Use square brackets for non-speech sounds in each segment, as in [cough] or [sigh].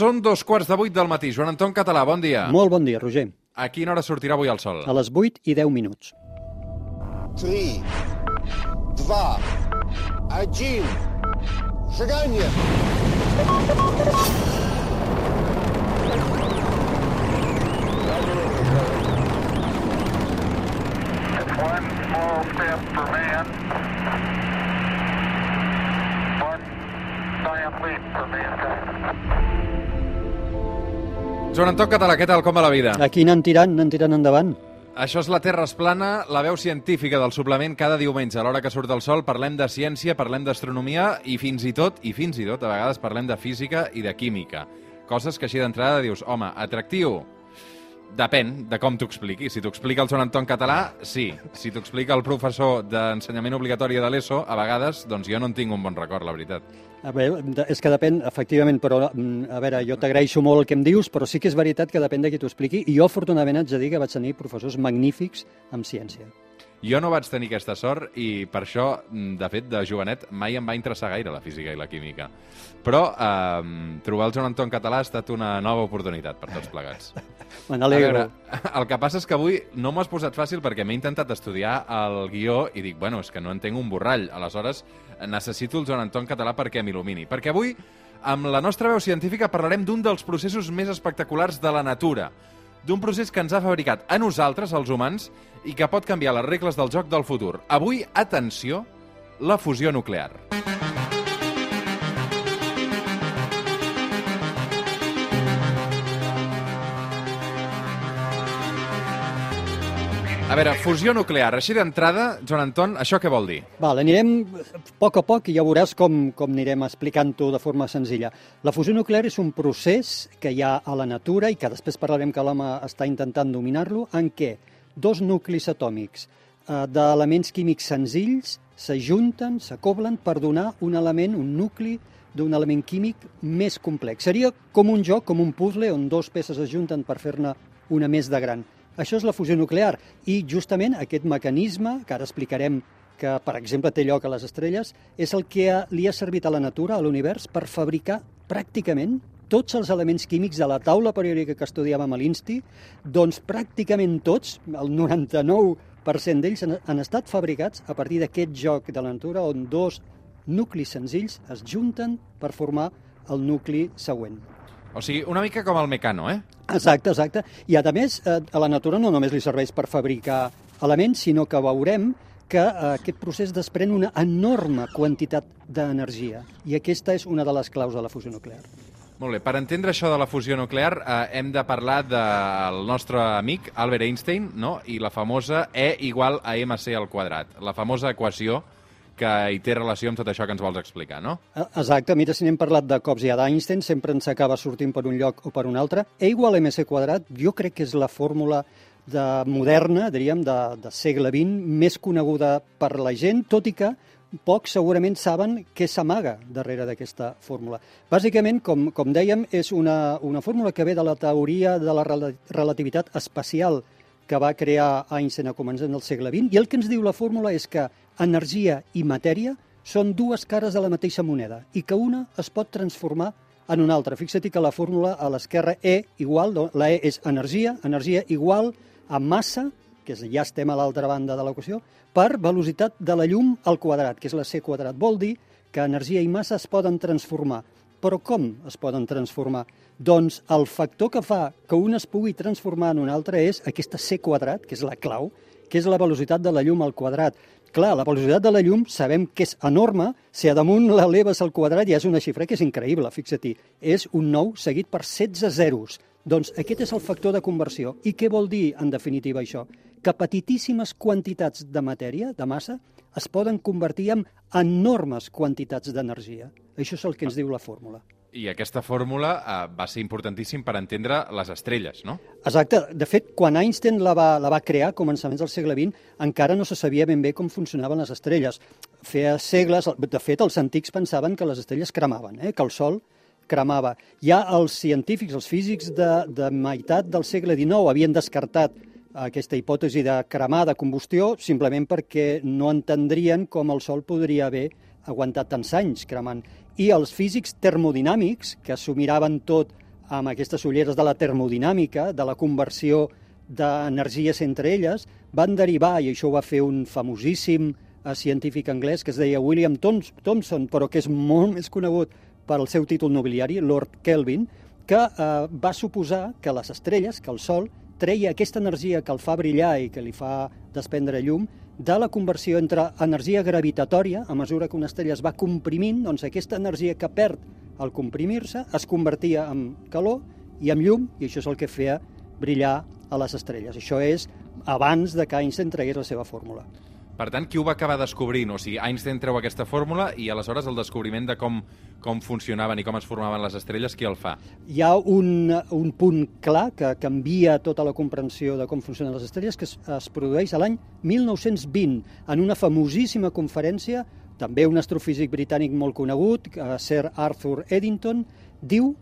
Són dos quarts de vuit del matí. Joan Anton Català, bon dia. Molt bon dia, Roger. A quina hora sortirà avui el sol? A les 8 i 10 minuts. 3, 2, 1, seganya! One small step for man, one giant leap for mankind. Joan Anton Català, què tal? Com va la vida? Aquí anant tirant, anant tirant endavant. Això és la Terra es plana, la veu científica del suplement cada diumenge. A l'hora que surt el sol parlem de ciència, parlem d'astronomia i fins i tot, i fins i tot, a vegades parlem de física i de química. Coses que així d'entrada dius, home, atractiu? Depèn de com t'ho expliqui. Si t'ho explica el Joan Anton Català, sí. Si t'ho explica el professor d'ensenyament obligatori de l'ESO, a vegades, doncs jo no en tinc un bon record, la veritat. A veure, és que depèn, efectivament, però a veure, jo t'agraeixo molt el que em dius, però sí que és veritat que depèn de qui t'ho expliqui, i jo afortunadament haig de dir que vaig tenir professors magnífics en ciència. Jo no vaig tenir aquesta sort i per això, mm, de fet, de jovenet mai em va interessar gaire la física i la química. Però eh, trobar el Joan Anton Català ha estat una nova oportunitat per tots plegats. [laughs] Me n'alegro. el que passa és que avui no m'ho has posat fàcil perquè m'he intentat estudiar el guió i dic, bueno, és que no entenc un borrall. Aleshores, necessito el Joan Anton Català perquè m'il·lumini. Perquè avui, amb la nostra veu científica, parlarem d'un dels processos més espectaculars de la natura. D'un procés que ens ha fabricat a nosaltres, els humans, i que pot canviar les regles del joc del futur. Avui, atenció, la fusió nuclear. A veure, fusió nuclear. Així d'entrada, Joan Anton, això què vol dir? Val, anirem a poc a poc i ja veuràs com, com anirem explicant-ho de forma senzilla. La fusió nuclear és un procés que hi ha a la natura i que després parlarem que l'home està intentant dominar-lo, en què dos nuclis atòmics eh, d'elements químics senzills s'ajunten, s'acoblen per donar un element, un nucli d'un element químic més complex. Seria com un joc, com un puzzle, on dos peces es junten per fer-ne una més de gran. Això és la fusió nuclear i justament aquest mecanisme, que ara explicarem que, per exemple, té lloc a les estrelles, és el que li ha servit a la natura, a l'univers, per fabricar pràcticament tots els elements químics de la taula periòdica que estudiàvem a l'Insti, doncs pràcticament tots, el 99% d'ells han, han estat fabricats a partir d'aquest joc de la natura on dos nuclis senzills es junten per formar el nucli següent. O sigui, una mica com el mecano, eh? Exacte, exacte. I a més, eh, a la natura no només li serveix per fabricar elements, sinó que veurem que eh, aquest procés desprèn una enorme quantitat d'energia. I aquesta és una de les claus de la fusió nuclear. Molt bé, per entendre això de la fusió nuclear eh, hem de parlar del nostre amic Albert Einstein no? i la famosa E igual a mc al quadrat, la famosa equació que hi té relació amb tot això que ens vols explicar, no? Eh, Exacte, mira, si n'hem parlat de cops ja d'Einstein, sempre ens acaba sortint per un lloc o per un altre. E igual a mc quadrat, jo crec que és la fórmula de moderna, diríem, de, de segle XX, més coneguda per la gent, tot i que pocs segurament saben què s'amaga darrere d'aquesta fórmula. Bàsicament, com, com dèiem, és una, una fórmula que ve de la teoria de la rela- relativitat espacial que va crear Einstein a començaments del segle XX, i el que ens diu la fórmula és que energia i matèria són dues cares de la mateixa moneda i que una es pot transformar en una altra. Fixa't que la fórmula a l'esquerra E igual, la E és energia, energia igual a massa, que és, ja estem a l'altra banda de l'equació, per velocitat de la llum al quadrat, que és la C quadrat. Vol dir que energia i massa es poden transformar. Però com es poden transformar? Doncs el factor que fa que un es pugui transformar en un altre és aquesta C quadrat, que és la clau, que és la velocitat de la llum al quadrat. Clar, la velocitat de la llum sabem que és enorme, si a damunt l'eleves al quadrat ja és una xifra que és increïble, fixa-t'hi. És un 9 seguit per 16 zeros. Doncs aquest és el factor de conversió. I què vol dir, en definitiva, això? Que petitíssimes quantitats de matèria, de massa, es poden convertir en enormes quantitats d'energia. Això és el que ens diu la fórmula. I aquesta fórmula eh, va ser importantíssim per entendre les estrelles, no? Exacte. De fet, quan Einstein la va, la va crear, a començaments del segle XX, encara no se sabia ben bé com funcionaven les estrelles. Feia segles... De fet, els antics pensaven que les estrelles cremaven, eh? que el Sol cremava. Ja els científics, els físics de, de meitat del segle XIX havien descartat aquesta hipòtesi de cremar, de combustió, simplement perquè no entendrien com el Sol podria haver aguantat tants anys cremant. I els físics termodinàmics, que s'ho miraven tot amb aquestes ulleres de la termodinàmica, de la conversió d'energies entre elles, van derivar, i això ho va fer un famosíssim eh, científic anglès que es deia William Thoms- Thomson, però que és molt més conegut pel seu títol nobiliari, Lord Kelvin, que eh, va suposar que les estrelles, que el Sol, treia aquesta energia que el fa brillar i que li fa desprendre llum de la conversió entre energia gravitatòria, a mesura que una estrella es va comprimint, doncs aquesta energia que perd al comprimir-se es convertia en calor i en llum, i això és el que feia brillar a les estrelles. Això és abans de que Einstein tragués la seva fórmula. Per tant, qui ho va acabar descobrint? O sigui, Einstein treu aquesta fórmula i aleshores el descobriment de com, com funcionaven i com es formaven les estrelles, qui el fa? Hi ha un, un punt clar que canvia tota la comprensió de com funcionen les estrelles, que es, es produeix l'any 1920 en una famosíssima conferència, també un astrofísic britànic molt conegut, eh, Sir Arthur Eddington, diu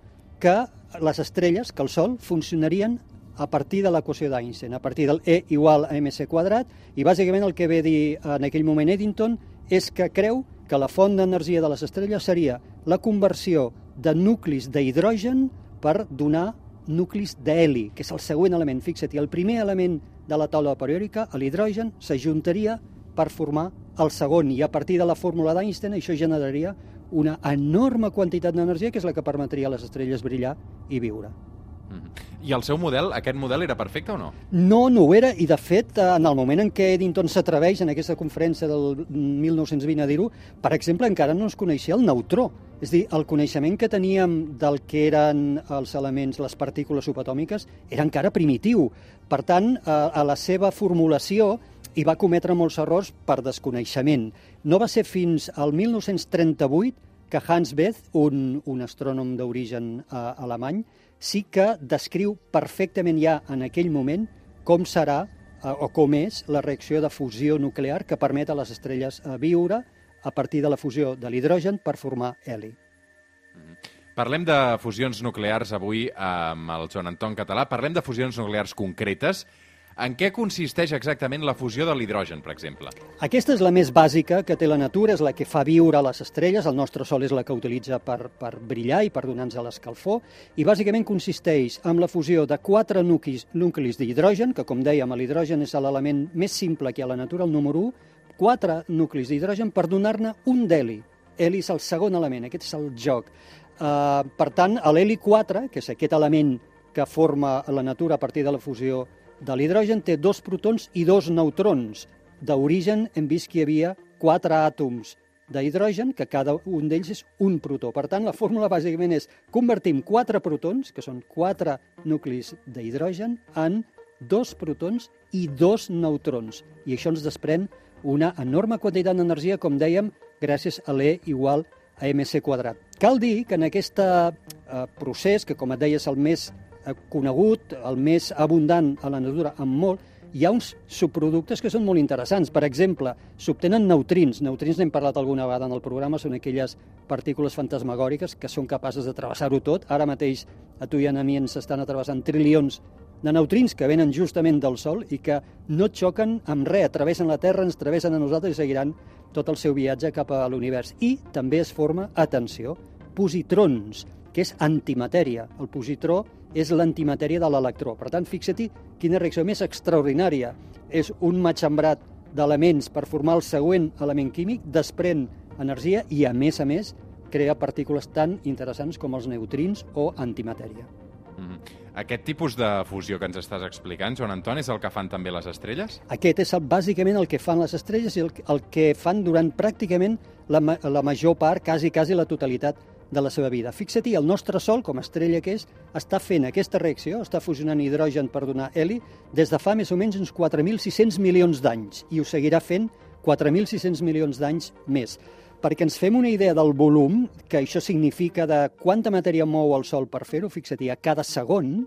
que les estrelles, que el Sol, funcionarien a partir de l'equació d'Einstein, a partir del E igual a mc quadrat, i bàsicament el que ve dir en aquell moment Eddington és que creu que la font d'energia de les estrelles seria la conversió de nuclis d'hidrogen per donar nuclis d'heli, que és el següent element. Fixa't, el primer element de la taula periòdica, l'hidrogen, s'ajuntaria per formar el segon, i a partir de la fórmula d'Einstein això generaria una enorme quantitat d'energia que és la que permetria a les estrelles brillar i viure. I el seu model, aquest model era perfecte o no? No, no ho era, i de fet, eh, en el moment en què Eddington s'atreveix en aquesta conferència del 1920 a dir-ho, per exemple, encara no es coneixia el neutró. És a dir, el coneixement que teníem del que eren els elements, les partícules subatòmiques, era encara primitiu. Per tant, eh, a la seva formulació hi va cometre molts errors per desconeixement. No va ser fins al 1938 que Hans Bethe, un, un astrònom d'origen eh, alemany, sí que descriu perfectament ja en aquell moment com serà eh, o com és la reacció de fusió nuclear que permet a les estrelles eh, viure a partir de la fusió de l'hidrogen per formar heli. Parlem de fusions nuclears avui amb el Joan Anton Català. Parlem de fusions nuclears concretes. En què consisteix exactament la fusió de l'hidrogen, per exemple? Aquesta és la més bàsica que té la natura, és la que fa viure les estrelles, el nostre Sol és la que utilitza per, per brillar i per donar-nos l'escalfor, i bàsicament consisteix en la fusió de quatre nuclis, nuclis d'hidrogen, que com dèiem, l'hidrogen és l'element més simple que hi ha a la natura, el número 1, quatre nuclis d'hidrogen per donar-ne un d'heli. Heli és el segon element, aquest és el joc. Uh, per tant, l'heli 4, que és aquest element que forma la natura a partir de la fusió de l'hidrogen, té dos protons i dos neutrons. D'origen hem vist que hi havia quatre àtoms d'hidrogen, que cada un d'ells és un protó. Per tant, la fórmula bàsicament és convertim quatre protons, que són quatre nuclis d'hidrogen, en dos protons i dos neutrons. I això ens desprèn una enorme quantitat d'energia, com dèiem, gràcies a l'E igual a mc quadrat. Cal dir que en aquest eh, procés, que com et deia és el més conegut, el més abundant a la natura amb molt, hi ha uns subproductes que són molt interessants. Per exemple, s'obtenen neutrins. Neutrins n'hem parlat alguna vegada en el programa, són aquelles partícules fantasmagòriques que són capaces de travessar-ho tot. Ara mateix a tu i a mi ens estan atrevessant trilions de neutrins que venen justament del Sol i que no xoquen amb res, travessen la Terra, ens travessen a nosaltres i seguiran tot el seu viatge cap a l'univers. I també es forma, atenció, positrons, que és antimatèria. El positró és l'antimatèria de l'electró. Per tant, fixa-t'hi quina reacció més extraordinària. És un matxembrat d'elements per formar el següent element químic, desprèn energia i, a més a més, crea partícules tan interessants com els neutrins o antimatèria. Mm. Aquest tipus de fusió que ens estàs explicant, Joan Anton, és el que fan també les estrelles? Aquest és el, bàsicament el que fan les estrelles i el, el que fan durant pràcticament la, la major part, quasi, quasi la totalitat de la seva vida. Fixa-t'hi, el nostre Sol, com a estrella que és, està fent aquesta reacció, està fusionant hidrogen per donar heli, des de fa més o menys uns 4.600 milions d'anys, i ho seguirà fent 4.600 milions d'anys més. Perquè ens fem una idea del volum, que això significa de quanta matèria mou el Sol per fer-ho, fixa't-hi, a cada segon,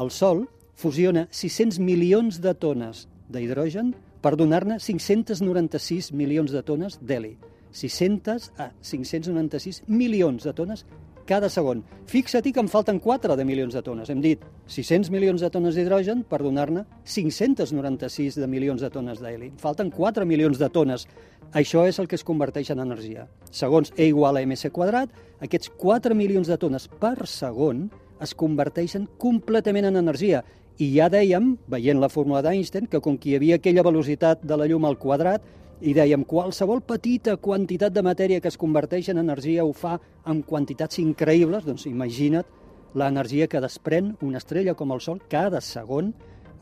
el Sol fusiona 600 milions de tones d'hidrogen per donar-ne 596 milions de tones d'heli. 600 a 596 milions de tones cada segon. Fixa-t'hi que en falten 4 de milions de tones. Hem dit 600 milions de tones d'hidrogen per donar-ne 596 de milions de tones d'heli. Falten 4 milions de tones. Això és el que es converteix en energia. Segons E igual a mc quadrat, aquests 4 milions de tones per segon es converteixen completament en energia. I ja dèiem, veient la fórmula d'Einstein, que com que hi havia aquella velocitat de la llum al quadrat, i dèiem, qualsevol petita quantitat de matèria que es converteix en energia ho fa en quantitats increïbles, doncs imagina't l'energia que desprèn una estrella com el Sol cada segon,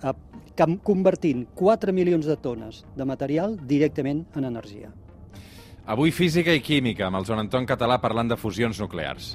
eh, convertint 4 milions de tones de material directament en energia. Avui física i química, amb el Joan Anton Català parlant de fusions nuclears.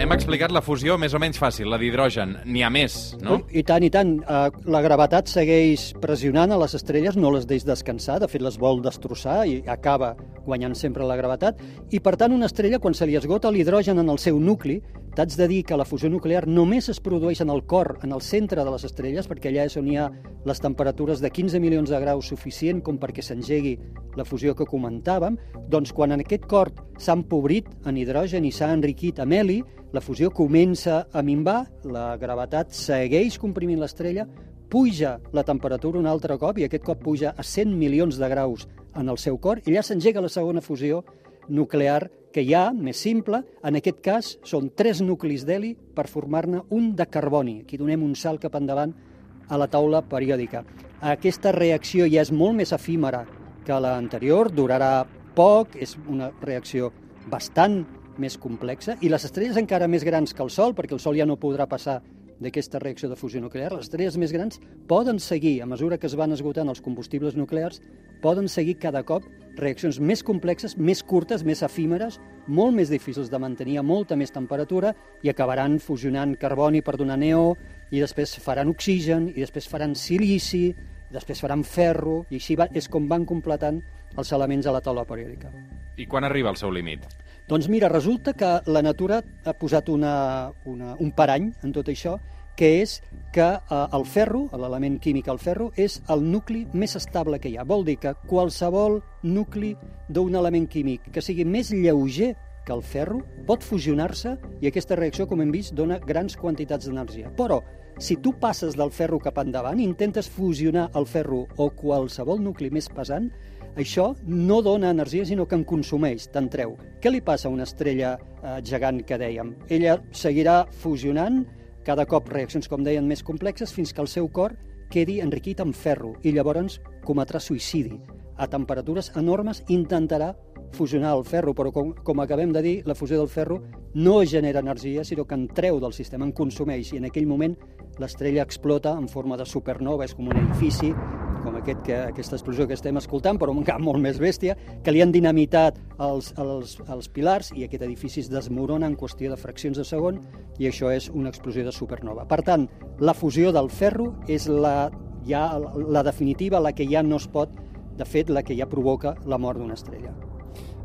Hem explicat la fusió més o menys fàcil, la d'hidrogen. N'hi ha més, no? I tant, i tant. Eh, La gravetat segueix pressionant a les estrelles, no les deix descansar, de fet les vol destrossar i acaba guanyant sempre la gravetat. I per tant, una estrella, quan se li esgota l'hidrogen en el seu nucli, t'haig de dir que la fusió nuclear només es produeix en el cor, en el centre de les estrelles, perquè allà és on hi ha les temperatures de 15 milions de graus suficient com perquè s'engegui la fusió que comentàvem, doncs quan en aquest cor s'ha empobrit en hidrogen i s'ha enriquit amb heli, la fusió comença a minvar, la gravetat segueix comprimint l'estrella, puja la temperatura un altre cop i aquest cop puja a 100 milions de graus en el seu cor. I allà s'engega la segona fusió nuclear que hi ha, més simple, en aquest cas són tres nuclis d'heli per formar-ne un de carboni. Aquí donem un salt cap endavant a la taula periòdica. Aquesta reacció ja és molt més efímera que l'anterior, durarà poc, és una reacció bastant més complexa, i les estrelles encara més grans que el Sol, perquè el Sol ja no podrà passar d'aquesta reacció de fusió nuclear, les estrelles més grans poden seguir, a mesura que es van esgotant els combustibles nuclears, poden seguir cada cop reaccions més complexes, més curtes, més efímeres, molt més difícils de mantenir a molta més temperatura i acabaran fusionant carboni per donar neó i després faran oxigen i després faran silici, després faran ferro i així va, és com van completant els elements a la taula periòdica. I quan arriba el seu límit? Doncs mira, resulta que la natura ha posat una, una, un parany en tot això, que és que eh, el ferro, l'element químic al ferro, és el nucli més estable que hi ha. Vol dir que qualsevol nucli d'un element químic que sigui més lleuger que el ferro pot fusionar-se i aquesta reacció, com hem vist, dona grans quantitats d'energia. Però, si tu passes del ferro cap endavant, intentes fusionar el ferro o qualsevol nucli més pesant, això no dona energia, sinó que en consumeix, te'n treu. Què li passa a una estrella eh, gegant que dèiem? Ella seguirà fusionant, cada cop reaccions, com deien, més complexes, fins que el seu cor quedi enriquit amb ferro i llavors cometrà suïcidi. A temperatures enormes intentarà fusionar el ferro, però com, com acabem de dir, la fusió del ferro no genera energia, sinó que en treu del sistema, en consumeix, i en aquell moment l'estrella explota en forma de supernova, és com un edifici, com aquest que, aquesta explosió que estem escoltant, però un camp molt més bèstia, que li han dinamitat els, els, els pilars i aquest edifici es desmorona en qüestió de fraccions de segon i això és una explosió de supernova. Per tant, la fusió del ferro és la, ja, la definitiva, la que ja no es pot, de fet, la que ja provoca la mort d'una estrella.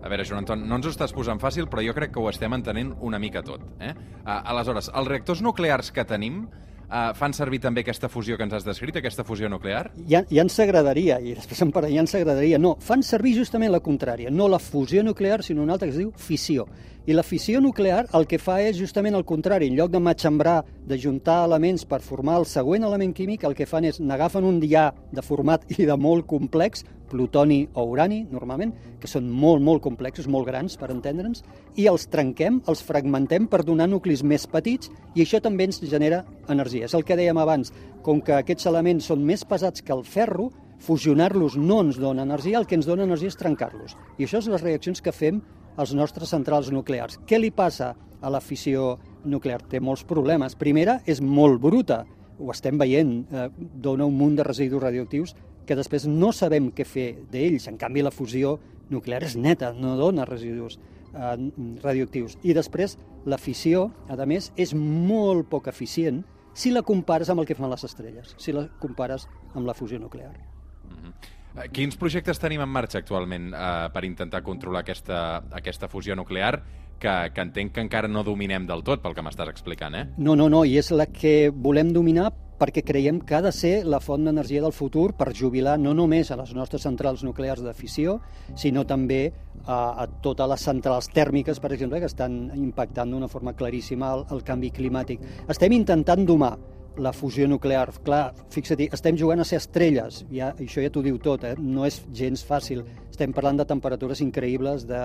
A veure, Joan Anton, no ens ho estàs posant fàcil, però jo crec que ho estem entenent una mica tot. Eh? Aleshores, els reactors nuclears que tenim uh, fan servir també aquesta fusió que ens has descrit, aquesta fusió nuclear? Ja, ja ens agradaria, i després en parlarem, ja ens agradaria. No, fan servir justament la contrària, no la fusió nuclear, sinó una altra que es diu fissió. I la fissió nuclear el que fa és justament el contrari. En lloc de matxembrar, de juntar elements per formar el següent element químic, el que fan és n'agafen un dià de format i de molt complex, plutoni o urani, normalment, que són molt, molt complexos, molt grans, per entendre'ns, i els trenquem, els fragmentem per donar nuclis més petits, i això també ens genera energia. És el que dèiem abans, com que aquests elements són més pesats que el ferro, fusionar-los no ens dona energia, el que ens dona energia és trencar-los. I això són les reaccions que fem als nostres centrals nuclears. Què li passa a la fissió nuclear? Té molts problemes. Primera, és molt bruta. Ho estem veient, eh, dona un munt de residus radioactius que després no sabem què fer d'ells. En canvi, la fusió nuclear és neta, no dona residus eh, radioactius. I després, la fissió, a més, és molt poc eficient si la compares amb el que fan les estrelles, si la compares amb la fusió nuclear. Eh, Quins projectes tenim en marxa actualment eh, per intentar controlar aquesta, aquesta fusió nuclear que, que entenc que encara no dominem del tot pel que m'estàs explicant, eh? No, no, no, i és la que volem dominar perquè creiem que ha de ser la font d'energia del futur per jubilar no només a les nostres centrals nuclears de fissió, sinó també a, a totes les centrals tèrmiques, per exemple, que estan impactant d'una forma claríssima el, el canvi climàtic. Estem intentant domar la fusió nuclear. Clar, fixa't, estem jugant a ser estrelles, ja, això ja t'ho diu tot, eh? no és gens fàcil. Estem parlant de temperatures increïbles, de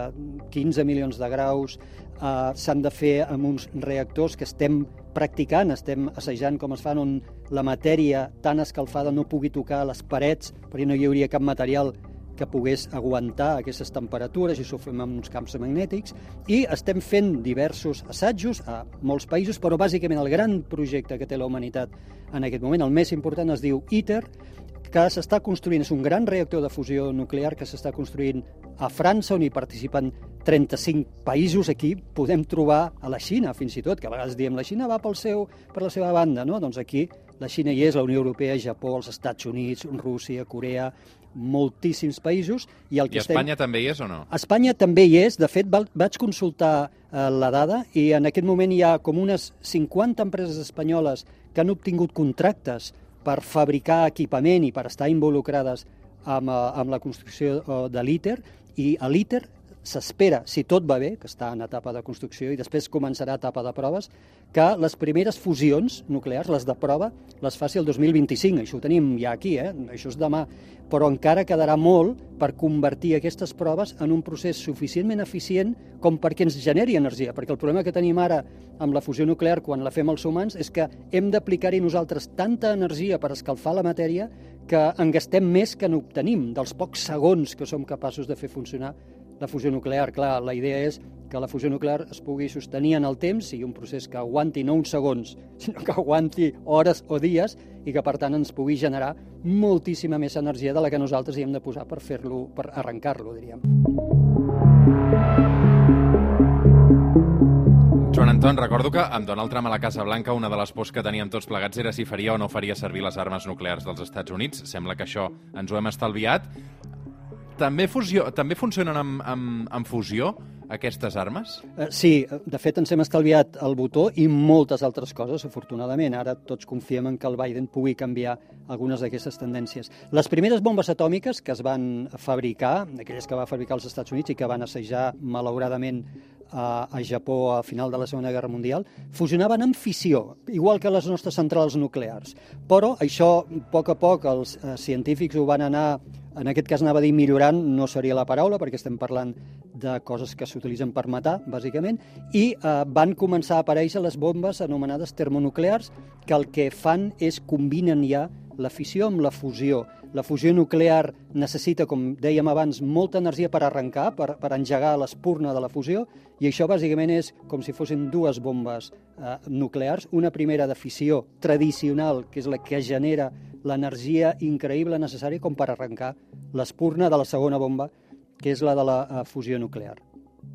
15 milions de graus, eh, s'han de fer amb uns reactors que estem practicant, estem assajant com es fan on la matèria tan escalfada no pugui tocar les parets, perquè no hi hauria cap material que pogués aguantar aquestes temperatures i ho fem amb uns camps magnètics i estem fent diversos assajos a molts països, però bàsicament el gran projecte que té la humanitat en aquest moment, el més important, es diu ITER, que s'està construint, és un gran reactor de fusió nuclear que s'està construint a França, on hi participen 35 països. Aquí podem trobar a la Xina, fins i tot, que a vegades diem la Xina va pel seu, per la seva banda, no? Doncs aquí la Xina hi és, la Unió Europea, Japó, els Estats Units, Rússia, Corea, moltíssims països. I, el que I Espanya estem... també hi és o no? Espanya també hi és. De fet, vaig consultar eh, la dada i en aquest moment hi ha com unes 50 empreses espanyoles que han obtingut contractes per fabricar equipament i per estar involucrades amb, eh, amb la construcció eh, de l'ITER, i a l'ITER s'espera, si tot va bé, que està en etapa de construcció i després començarà etapa de proves, que les primeres fusions nuclears, les de prova, les faci el 2025. Això ho tenim ja aquí, eh? això és demà. Però encara quedarà molt per convertir aquestes proves en un procés suficientment eficient com perquè ens generi energia. Perquè el problema que tenim ara amb la fusió nuclear quan la fem els humans és que hem d'aplicar-hi nosaltres tanta energia per escalfar la matèria que en gastem més que n'obtenim dels pocs segons que som capaços de fer funcionar la fusió nuclear. Clar, la idea és que la fusió nuclear es pugui sostenir en el temps, sigui un procés que aguanti no uns segons, [laughs] sinó que aguanti hores o dies i que, per tant, ens pugui generar moltíssima més energia de la que nosaltres hi hem de posar per fer-lo, per arrencar-lo, diríem. Joan Anton, recordo que amb Donald Trump a la Casa Blanca una de les pors que teníem tots plegats era si faria o no faria servir les armes nuclears dels Estats Units. Sembla que això ens ho hem estalviat. També, fusió, també funcionen amb, amb, amb fusió, aquestes armes? Eh, sí, de fet ens hem estalviat el botó i moltes altres coses, afortunadament. Ara tots confiem en que el Biden pugui canviar algunes d'aquestes tendències. Les primeres bombes atòmiques que es van fabricar, aquelles que va fabricar els Estats Units i que van assajar, malauradament, a, a Japó a final de la Segona Guerra Mundial, fusionaven amb fissió, igual que les nostres centrals nuclears. Però això, a poc a poc, els eh, científics ho van anar en aquest cas anava a dir millorant, no seria la paraula, perquè estem parlant de coses que s'utilitzen per matar, bàsicament, i eh, van començar a aparèixer les bombes anomenades termonuclears, que el que fan és combinen ja la fissió amb la fusió. La fusió nuclear necessita, com dèiem abans, molta energia per arrencar, per, per engegar l'espurna de la fusió, i això bàsicament és com si fossin dues bombes eh, nuclears. Una primera de fissió tradicional, que és la que genera l'energia increïble necessària com per arrencar l'espurna de la segona bomba, que és la de la uh, fusió nuclear.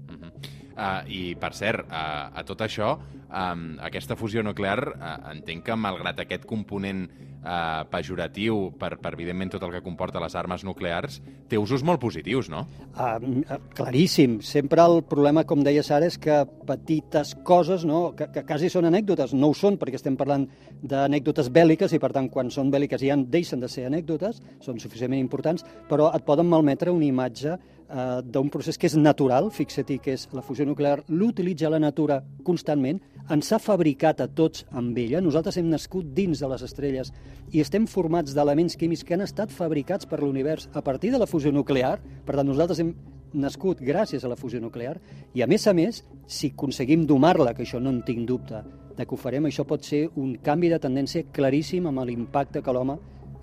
Uh -huh. Uh, I, per cert, uh, a tot això, um, aquesta fusió nuclear, uh, entenc que malgrat aquest component eh, pejoratiu per, per, evidentment, tot el que comporta les armes nuclears, té usos molt positius, no? Uh, claríssim. Sempre el problema, com deia Sara, és que petites coses, no, que, que quasi són anècdotes, no ho són perquè estem parlant d'anècdotes bèl·liques i, per tant, quan són bèl·liques ja deixen de ser anècdotes, són suficientment importants, però et poden malmetre una imatge eh, d'un procés que és natural, fixa-t'hi que és la fusió nuclear, l'utilitza la natura constantment, ens ha fabricat a tots amb ella, nosaltres hem nascut dins de les estrelles i estem formats d'elements químics que han estat fabricats per l'univers a partir de la fusió nuclear, per tant nosaltres hem nascut gràcies a la fusió nuclear i a més a més, si aconseguim domar-la, que això no en tinc dubte de que ho farem, això pot ser un canvi de tendència claríssim amb l'impacte que l'home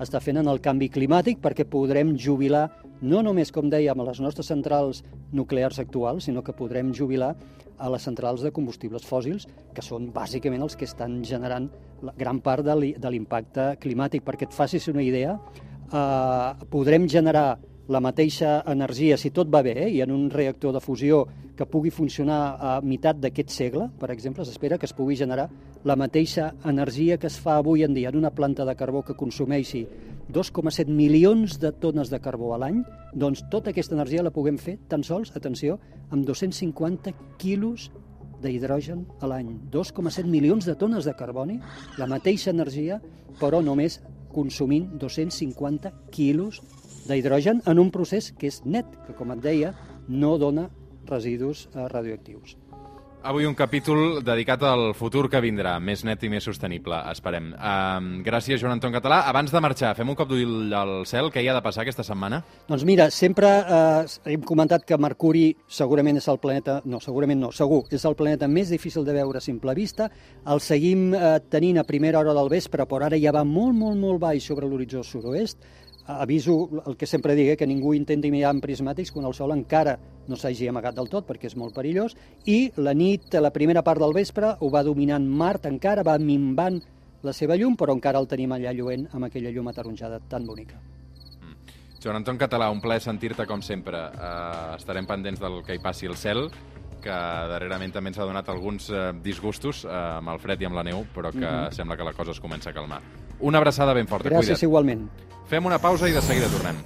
està fent en el canvi climàtic perquè podrem jubilar no només, com dèiem, a les nostres centrals nuclears actuals, sinó que podrem jubilar a les centrals de combustibles fòssils, que són bàsicament els que estan generant la gran part de l'impacte climàtic. Perquè et facis una idea, eh, podrem generar la mateixa energia, si tot va bé, eh, i en un reactor de fusió que pugui funcionar a meitat d'aquest segle, per exemple, s'espera que es pugui generar la mateixa energia que es fa avui en dia en una planta de carbó que consumeixi 2,7 milions de tones de carbó a l'any, doncs tota aquesta energia la puguem fer tan sols, atenció, amb 250 quilos d'hidrogen a l'any. 2,7 milions de tones de carboni, la mateixa energia, però només consumint 250 quilos d'hidrogen en un procés que és net, que com et deia, no dona residus eh, radioactius. Avui un capítol dedicat al futur que vindrà, més net i més sostenible, esperem. Uh, gràcies, Joan Anton Català. Abans de marxar, fem un cop d'ull al cel. Què hi ha de passar aquesta setmana? Doncs mira, sempre eh, hem comentat que Mercuri segurament és el planeta, no, segurament no, segur, és el planeta més difícil de veure a simple vista. El seguim eh, tenint a primera hora del vespre, però ara ja va molt, molt, molt baix sobre l'horitzó sud-oest. Aviso el que sempre digui, que ningú intenti mirar amb prismàtics quan el sol encara no s'hagi amagat del tot, perquè és molt perillós, i la nit, la primera part del vespre, ho va dominant Mart encara, va minvant la seva llum, però encara el tenim allà lluent amb aquella llum ataronjada tan bonica. Joan Anton Català, un plaer sentir-te com sempre. Uh, estarem pendents del que hi passi al cel, que darrerament també ens ha donat alguns uh, disgustos uh, amb el fred i amb la neu, però que mm -hmm. sembla que la cosa es comença a calmar. Una abraçada ben forta, Gràcies cuida't. igualment. Fem una pausa i de seguida tornem.